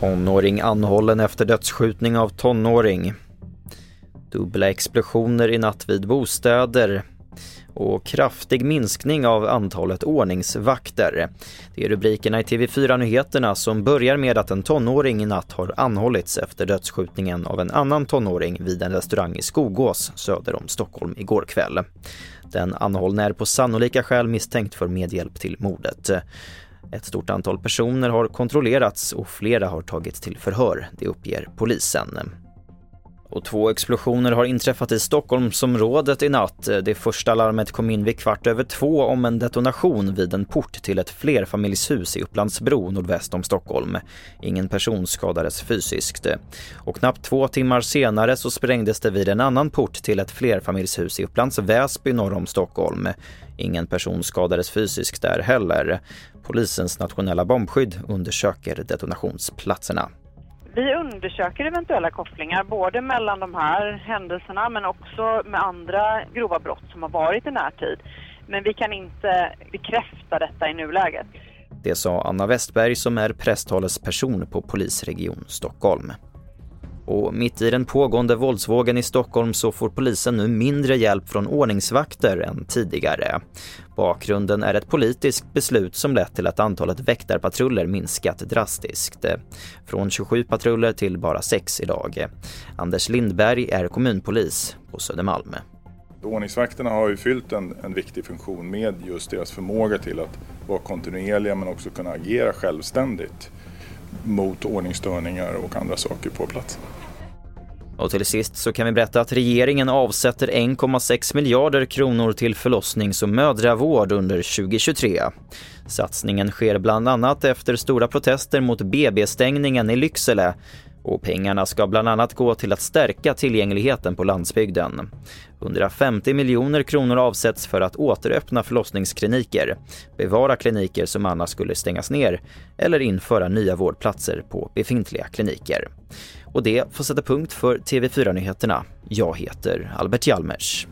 Tonåring anhållen efter dödsskjutning av tonåring. Dubbla explosioner i natt vid bostäder och kraftig minskning av antalet ordningsvakter. Det är rubrikerna i TV4-nyheterna som börjar med att en tonåring i natt har anhållits efter dödsskjutningen av en annan tonåring vid en restaurang i Skogås söder om Stockholm igår kväll. Den anhållne är på sannolika skäl misstänkt för medhjälp till mordet. Ett stort antal personer har kontrollerats och flera har tagits till förhör, det uppger polisen. Och två explosioner har inträffat i Stockholmsområdet i natt. Det första larmet kom in vid kvart över två om en detonation vid en port till ett flerfamiljshus i Upplandsbro nordväst om Stockholm. Ingen person skadades fysiskt. Och knappt två timmar senare så sprängdes det vid en annan port till ett flerfamiljshus i Upplands Väsby norr om Stockholm. Ingen person skadades fysiskt där heller. Polisens nationella bombskydd undersöker detonationsplatserna. Vi undersöker eventuella kopplingar både mellan de här händelserna men också med andra grova brott som har varit i närtid. Men vi kan inte bekräfta detta i nuläget. Det sa Anna Westberg som är presstalesperson på polisregion Stockholm. Och mitt i den pågående våldsvågen i Stockholm så får polisen nu mindre hjälp från ordningsvakter än tidigare. Bakgrunden är ett politiskt beslut som lett till att antalet väktarpatruller minskat drastiskt. Från 27 patruller till bara 6 idag. Anders Lindberg är kommunpolis på Södermalm. Ordningsvakterna har ju fyllt en, en viktig funktion med just deras förmåga till att vara kontinuerliga men också kunna agera självständigt mot ordningsstörningar och andra saker på platsen. Och till sist så kan vi berätta att regeringen avsätter 1,6 miljarder kronor till förlossnings och mödravård under 2023. Satsningen sker bland annat efter stora protester mot BB-stängningen i Lycksele och pengarna ska bland annat gå till att stärka tillgängligheten på landsbygden. 150 miljoner kronor avsätts för att återöppna förlossningskliniker, bevara kliniker som annars skulle stängas ner eller införa nya vårdplatser på befintliga kliniker. Och det får sätta punkt för TV4-nyheterna. Jag heter Albert Hjalmers.